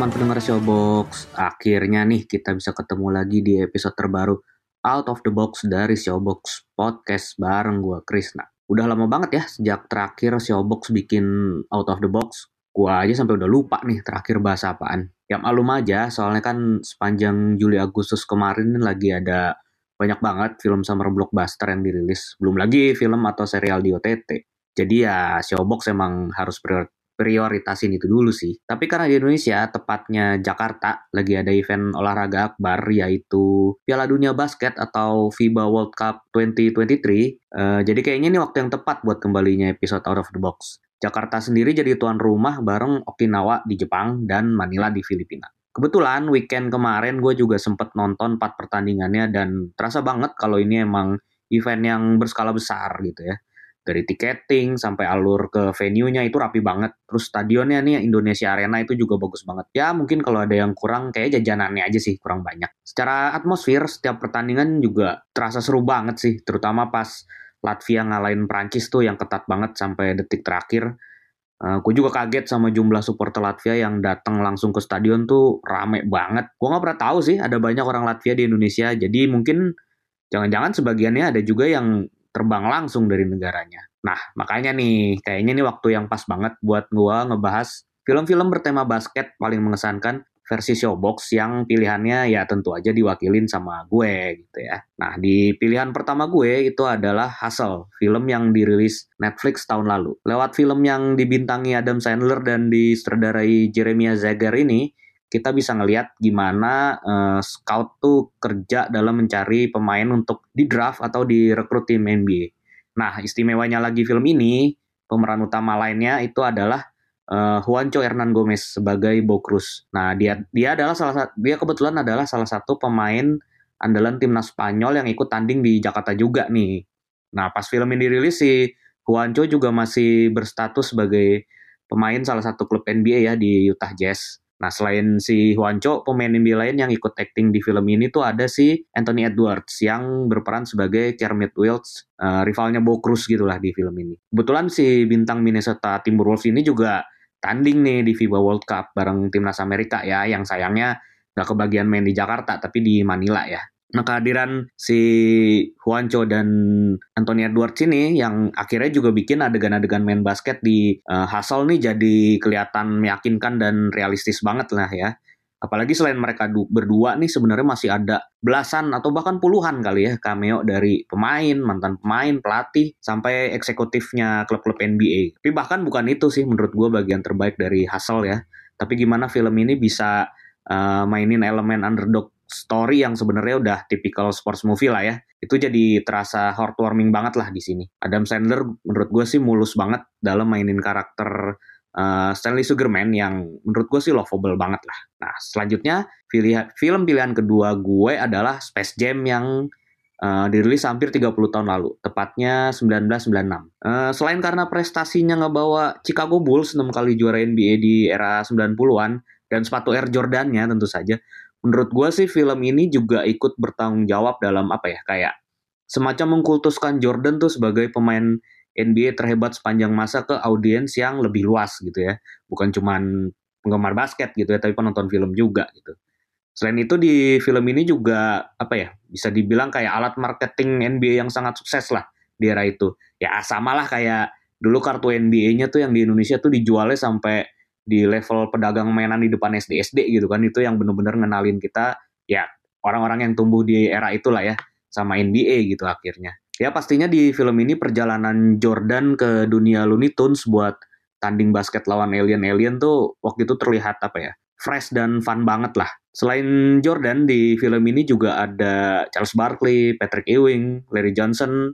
Teman-teman pendengar Showbox, akhirnya nih kita bisa ketemu lagi di episode terbaru Out of the Box dari Showbox Podcast bareng gue Krisna. Udah lama banget ya sejak terakhir Showbox bikin Out of the Box. Gua aja sampai udah lupa nih terakhir bahasa apaan. Ya malum aja, soalnya kan sepanjang Juli Agustus kemarin lagi ada banyak banget film summer blockbuster yang dirilis. Belum lagi film atau serial di OTT. Jadi ya Showbox emang harus prior prioritasin itu dulu sih. Tapi karena di Indonesia, tepatnya Jakarta, lagi ada event olahraga akbar yaitu Piala Dunia Basket atau FIBA World Cup 2023. eh, jadi kayaknya ini waktu yang tepat buat kembalinya episode Out of the Box. Jakarta sendiri jadi tuan rumah bareng Okinawa di Jepang dan Manila di Filipina. Kebetulan weekend kemarin gue juga sempet nonton 4 pertandingannya dan terasa banget kalau ini emang event yang berskala besar gitu ya dari tiketing sampai alur ke venue-nya itu rapi banget. Terus stadionnya nih Indonesia Arena itu juga bagus banget. Ya mungkin kalau ada yang kurang kayak jajanannya aja sih kurang banyak. Secara atmosfer setiap pertandingan juga terasa seru banget sih, terutama pas Latvia ngalahin Prancis tuh yang ketat banget sampai detik terakhir. gue juga kaget sama jumlah supporter Latvia yang datang langsung ke stadion tuh rame banget. Gue nggak pernah tahu sih ada banyak orang Latvia di Indonesia. Jadi mungkin jangan-jangan sebagiannya ada juga yang terbang langsung dari negaranya. Nah, makanya nih, kayaknya ini waktu yang pas banget buat gua ngebahas film-film bertema basket paling mengesankan versi Showbox yang pilihannya ya tentu aja diwakilin sama gue gitu ya. Nah, di pilihan pertama gue itu adalah Hustle, film yang dirilis Netflix tahun lalu. Lewat film yang dibintangi Adam Sandler dan disutradarai Jeremiah Zagar ini, kita bisa ngelihat gimana uh, scout tuh kerja dalam mencari pemain untuk di draft atau direkrut tim NBA. Nah, istimewanya lagi film ini, pemeran utama lainnya itu adalah uh, Juancho Hernan Gomez sebagai Bo Cruz. Nah, dia dia adalah salah satu dia kebetulan adalah salah satu pemain andalan timnas Spanyol yang ikut tanding di Jakarta juga nih. Nah, pas film ini dirilis si Juancho juga masih berstatus sebagai pemain salah satu klub NBA ya di Utah Jazz. Nah, selain si Juancho, pemain NBA lain yang ikut acting di film ini tuh ada si Anthony Edwards yang berperan sebagai Kermit Wills, uh, rivalnya Bo Cruz gitu lah di film ini. Kebetulan si bintang Minnesota Timberwolves ini juga tanding nih di FIBA World Cup bareng timnas Amerika ya, yang sayangnya gak kebagian main di Jakarta, tapi di Manila ya. Nah kehadiran si Juancho dan Anthony Edwards ini yang akhirnya juga bikin adegan-adegan main basket di uh, Hustle nih jadi kelihatan meyakinkan dan realistis banget lah ya. Apalagi selain mereka berdua nih sebenarnya masih ada belasan atau bahkan puluhan kali ya cameo dari pemain, mantan pemain, pelatih, sampai eksekutifnya klub-klub NBA. Tapi bahkan bukan itu sih menurut gue bagian terbaik dari Hustle ya. Tapi gimana film ini bisa uh, mainin elemen underdog story yang sebenarnya udah typical sports movie lah ya. Itu jadi terasa heartwarming banget lah di sini. Adam Sandler menurut gue sih mulus banget dalam mainin karakter uh, Stanley Sugarman yang menurut gue sih lovable banget lah. Nah selanjutnya pilihan, film pilihan kedua gue adalah Space Jam yang uh, dirilis hampir 30 tahun lalu, tepatnya 1996. Uh, selain karena prestasinya ngebawa Chicago Bulls 6 kali juara NBA di era 90-an dan sepatu Air Jordan-nya tentu saja, menurut gue sih film ini juga ikut bertanggung jawab dalam apa ya kayak semacam mengkultuskan Jordan tuh sebagai pemain NBA terhebat sepanjang masa ke audiens yang lebih luas gitu ya. Bukan cuman penggemar basket gitu ya tapi penonton film juga gitu. Selain itu di film ini juga apa ya bisa dibilang kayak alat marketing NBA yang sangat sukses lah di era itu. Ya sama lah kayak dulu kartu NBA-nya tuh yang di Indonesia tuh dijualnya sampai di level pedagang mainan di depan SD SD gitu kan itu yang bener-bener ngenalin kita ya orang-orang yang tumbuh di era itulah ya sama NBA gitu akhirnya. Ya pastinya di film ini perjalanan Jordan ke dunia Looney Tunes buat tanding basket lawan alien-alien tuh waktu itu terlihat apa ya fresh dan fun banget lah. Selain Jordan di film ini juga ada Charles Barkley, Patrick Ewing, Larry Johnson,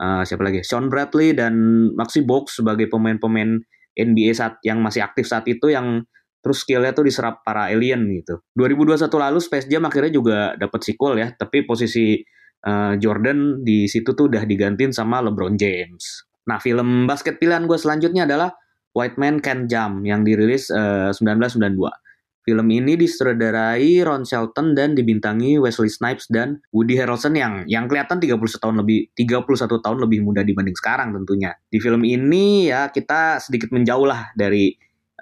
uh, siapa lagi, Sean Bradley dan Maxi Box sebagai pemain-pemain NBA saat yang masih aktif saat itu yang terus skillnya tuh diserap para alien gitu. 2021 lalu Space Jam akhirnya juga dapat sequel ya, tapi posisi uh, Jordan di situ tuh udah digantiin sama LeBron James. Nah, film basket pilihan gue selanjutnya adalah White Man Can Jump yang dirilis uh, 1992. Film ini disutradarai Ron Shelton dan dibintangi Wesley Snipes dan Woody Harrelson yang yang kelihatan 31 tahun lebih 31 tahun lebih muda dibanding sekarang tentunya. Di film ini ya kita sedikit menjauh lah dari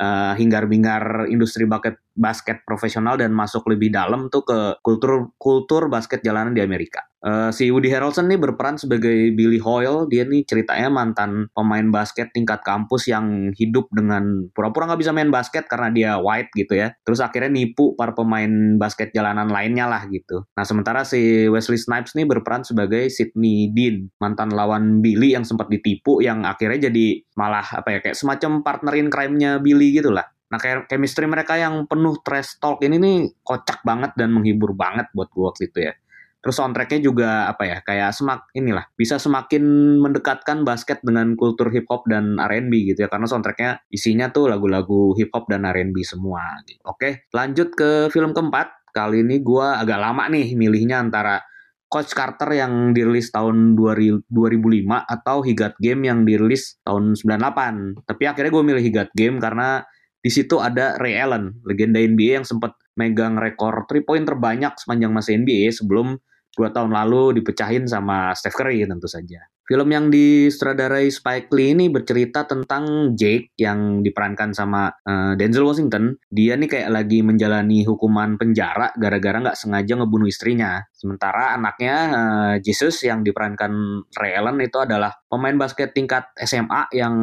uh, hingar-bingar industri basket basket profesional dan masuk lebih dalam tuh ke kultur kultur basket jalanan di Amerika. Uh, si Woody Harrelson nih berperan sebagai Billy Hoyle. Dia nih ceritanya mantan pemain basket tingkat kampus yang hidup dengan pura-pura nggak bisa main basket karena dia white gitu ya. Terus akhirnya nipu para pemain basket jalanan lainnya lah gitu. Nah sementara si Wesley Snipes nih berperan sebagai Sidney Dean, mantan lawan Billy yang sempat ditipu yang akhirnya jadi malah apa ya kayak semacam partnerin crime-nya Billy gitu lah. Nah, kayak chemistry mereka yang penuh trash talk ini nih kocak banget dan menghibur banget buat gue waktu itu ya. Terus soundtracknya juga apa ya kayak semak inilah bisa semakin mendekatkan basket dengan kultur hip hop dan R&B gitu ya karena soundtracknya isinya tuh lagu-lagu hip hop dan R&B semua. Gitu. Oke, lanjut ke film keempat. Kali ini gue agak lama nih milihnya antara Coach Carter yang dirilis tahun 2005 atau Higat Game yang dirilis tahun 98. Tapi akhirnya gue milih Higat Game karena di situ ada Ray Allen, legenda NBA yang sempat megang rekor 3 point terbanyak sepanjang masa NBA sebelum dua tahun lalu dipecahin sama Steph Curry tentu saja. Film yang disutradarai Spike Lee ini bercerita tentang Jake yang diperankan sama uh, Denzel Washington. Dia nih kayak lagi menjalani hukuman penjara gara-gara nggak sengaja ngebunuh istrinya. Sementara anaknya uh, Jesus yang diperankan Ray Allen itu adalah pemain basket tingkat SMA yang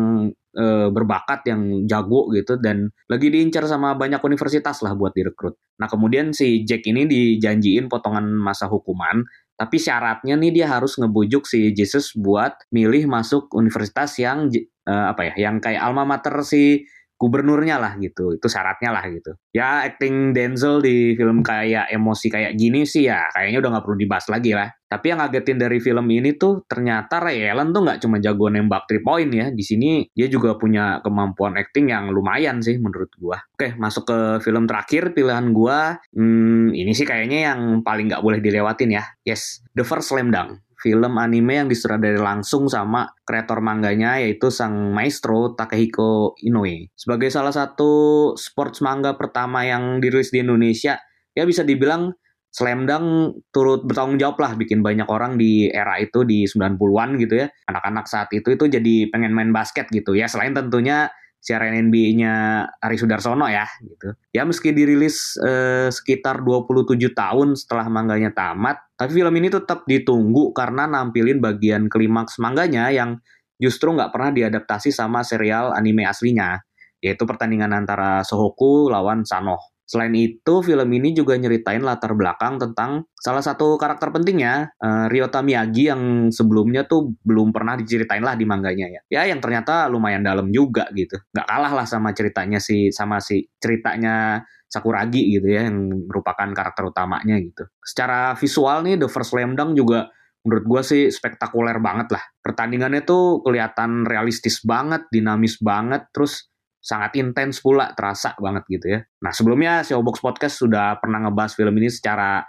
uh, berbakat yang jago gitu dan lagi diincar sama banyak universitas lah buat direkrut. Nah kemudian si Jack ini dijanjiin potongan masa hukuman tapi syaratnya nih dia harus ngebujuk si Jesus buat milih masuk universitas yang uh, apa ya, yang kayak alma mater si gubernurnya lah gitu. Itu syaratnya lah gitu. Ya acting Denzel di film kayak emosi kayak gini sih ya kayaknya udah nggak perlu dibahas lagi lah. Tapi yang ngagetin dari film ini tuh ternyata Ray Allen tuh nggak cuma jago nembak three point ya. Di sini dia juga punya kemampuan acting yang lumayan sih menurut gua. Oke, masuk ke film terakhir pilihan gua. Hmm, ini sih kayaknya yang paling nggak boleh dilewatin ya. Yes, The First Slam Dunk film anime yang disutradarai langsung sama kreator mangganya yaitu sang maestro Takehiko Inoue. Sebagai salah satu sports manga pertama yang dirilis di Indonesia, ya bisa dibilang Slam Dunk turut bertanggung jawab lah bikin banyak orang di era itu di 90-an gitu ya. Anak-anak saat itu itu jadi pengen main basket gitu ya. Selain tentunya siaran NBA-nya Ari Sudarsono ya gitu. Ya meski dirilis eh, sekitar 27 tahun setelah mangganya tamat, tapi film ini tetap ditunggu karena nampilin bagian klimaks mangganya yang justru nggak pernah diadaptasi sama serial anime aslinya, yaitu pertandingan antara Sohoku lawan Sanoh. Selain itu, film ini juga nyeritain latar belakang tentang salah satu karakter pentingnya, uh, Ryota Miyagi yang sebelumnya tuh belum pernah diceritain lah di mangganya ya. Ya, yang ternyata lumayan dalam juga gitu. Nggak kalah lah sama ceritanya si sama si ceritanya Sakuragi gitu ya, yang merupakan karakter utamanya gitu. Secara visual nih, The First Slam Dunk juga menurut gue sih spektakuler banget lah. Pertandingannya tuh kelihatan realistis banget, dinamis banget, terus sangat intens pula, terasa banget gitu ya. Nah sebelumnya Showbox Podcast sudah pernah ngebahas film ini secara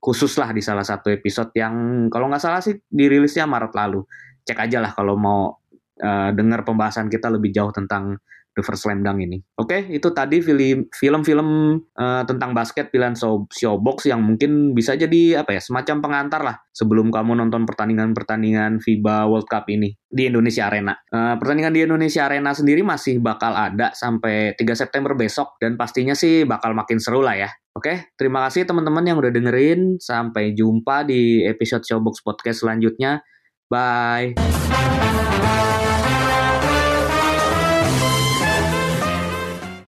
khusus lah di salah satu episode yang kalau nggak salah sih dirilisnya Maret lalu. Cek aja lah kalau mau uh, dengar pembahasan kita lebih jauh tentang The First Slam Dunk ini. Oke, itu tadi film-film uh, tentang basket pilihan show, showbox yang mungkin bisa jadi apa ya semacam pengantar lah sebelum kamu nonton pertandingan-pertandingan FIBA World Cup ini di Indonesia Arena. Uh, pertandingan di Indonesia Arena sendiri masih bakal ada sampai 3 September besok dan pastinya sih bakal makin seru lah ya. Oke, terima kasih teman-teman yang udah dengerin. Sampai jumpa di episode Showbox Podcast selanjutnya. Bye.